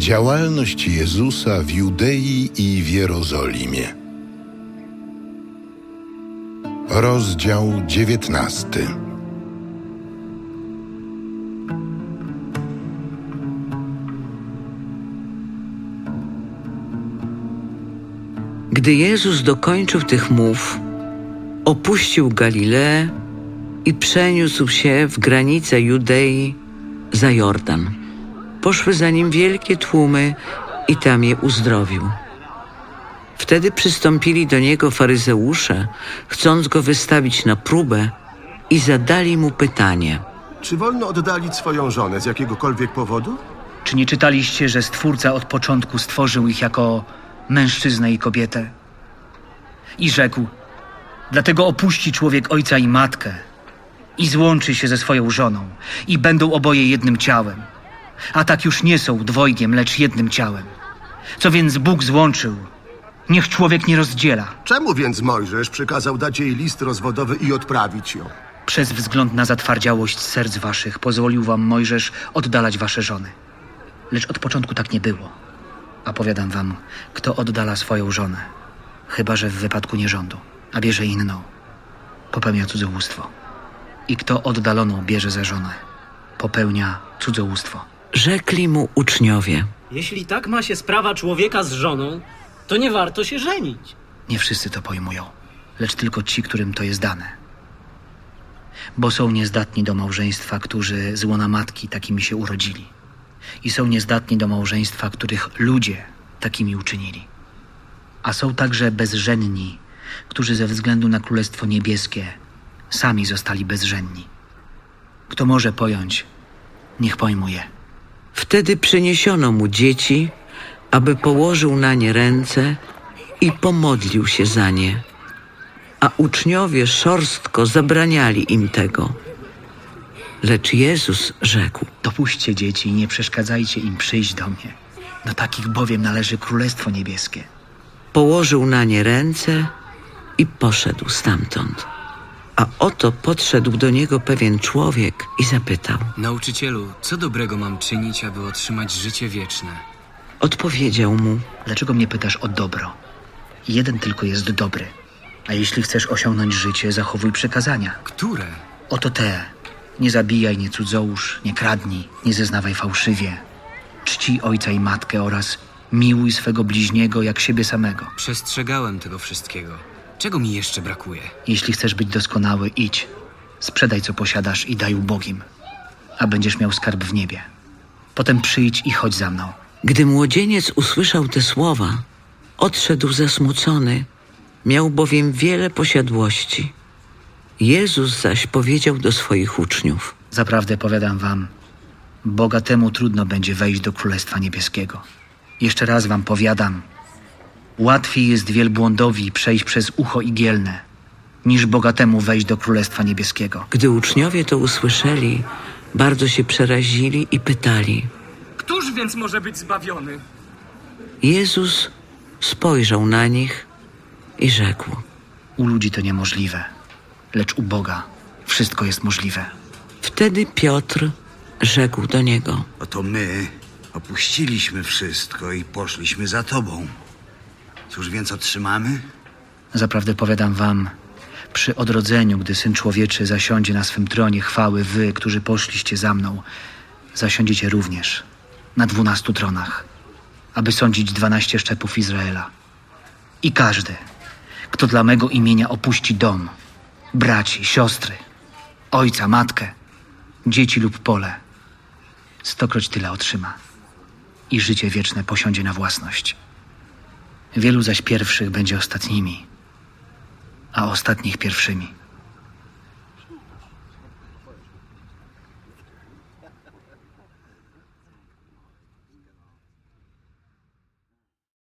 Działalność Jezusa w Judei i w Jerozolimie. Rozdział 19. Gdy Jezus dokończył tych mów, opuścił Galileę i przeniósł się w granice Judei za Jordan. Poszły za nim wielkie tłumy i tam je uzdrowił. Wtedy przystąpili do niego faryzeusze, chcąc go wystawić na próbę i zadali mu pytanie. Czy wolno oddalić swoją żonę z jakiegokolwiek powodu? Czy nie czytaliście, że Stwórca od początku stworzył ich jako mężczyznę i kobietę? I rzekł: Dlatego opuści człowiek ojca i matkę i złączy się ze swoją żoną, i będą oboje jednym ciałem. A tak już nie są dwojgiem, lecz jednym ciałem. Co więc Bóg złączył, niech człowiek nie rozdziela. Czemu więc Mojżesz przykazał dać jej list rozwodowy i odprawić ją? Przez wzgląd na zatwardziałość serc waszych pozwolił wam Mojżesz oddalać wasze żony. Lecz od początku tak nie było. A powiadam wam, kto oddala swoją żonę, chyba że w wypadku nierządu, a bierze inną, popełnia cudzołóstwo. I kto oddaloną bierze za żonę, popełnia cudzołóstwo. Rzekli mu uczniowie. Jeśli tak ma się sprawa człowieka z żoną, to nie warto się żenić. Nie wszyscy to pojmują, lecz tylko ci, którym to jest dane. Bo są niezdatni do małżeństwa, którzy z łona matki takimi się urodzili. I są niezdatni do małżeństwa, których ludzie takimi uczynili. A są także bezżenni, którzy ze względu na Królestwo Niebieskie sami zostali bezżenni. Kto może pojąć, niech pojmuje. Wtedy przyniesiono mu dzieci, aby położył na nie ręce i pomodlił się za nie. A uczniowie szorstko zabraniali im tego. Lecz Jezus rzekł: Dopuśćcie dzieci i nie przeszkadzajcie im przyjść do mnie. Do takich bowiem należy Królestwo Niebieskie. Położył na nie ręce i poszedł stamtąd. A oto podszedł do niego pewien człowiek i zapytał. Nauczycielu, co dobrego mam czynić, aby otrzymać życie wieczne? Odpowiedział mu: Dlaczego mnie pytasz o dobro? Jeden tylko jest dobry. A jeśli chcesz osiągnąć życie, zachowuj przekazania. Które? Oto te. Nie zabijaj, nie cudzołóż, nie kradnij, nie zeznawaj fałszywie. Czci ojca i matkę oraz miłuj swego bliźniego jak siebie samego. Przestrzegałem tego wszystkiego. Czego mi jeszcze brakuje? Jeśli chcesz być doskonały, idź. Sprzedaj, co posiadasz i daj ubogim, a będziesz miał skarb w niebie. Potem przyjdź i chodź za mną. Gdy młodzieniec usłyszał te słowa, odszedł zasmucony, miał bowiem wiele posiadłości. Jezus zaś powiedział do swoich uczniów: Zaprawdę powiadam wam, bogatemu trudno będzie wejść do Królestwa Niebieskiego. Jeszcze raz wam powiadam, łatwiej jest wielbłądowi przejść przez ucho igielne, niż bogatemu wejść do Królestwa Niebieskiego. Gdy uczniowie to usłyszeli, bardzo się przerazili i pytali. Któż więc może być zbawiony? Jezus spojrzał na nich i rzekł: U ludzi to niemożliwe, lecz u Boga wszystko jest możliwe. Wtedy Piotr rzekł do niego: Oto my opuściliśmy wszystko i poszliśmy za tobą. Cóż więc otrzymamy? Zaprawdę powiadam wam, przy odrodzeniu, gdy Syn Człowieczy zasiądzie na swym tronie chwały, wy, którzy poszliście za mną, zasiądziecie również na dwunastu tronach, aby sądzić dwanaście szczepów Izraela. I każdy, kto dla mego imienia opuści dom, braci, siostry, ojca, matkę, dzieci lub pole, stokroć tyle otrzyma i życie wieczne posiądzie na własność. Wielu zaś pierwszych będzie ostatnimi, a ostatnich pierwszymi.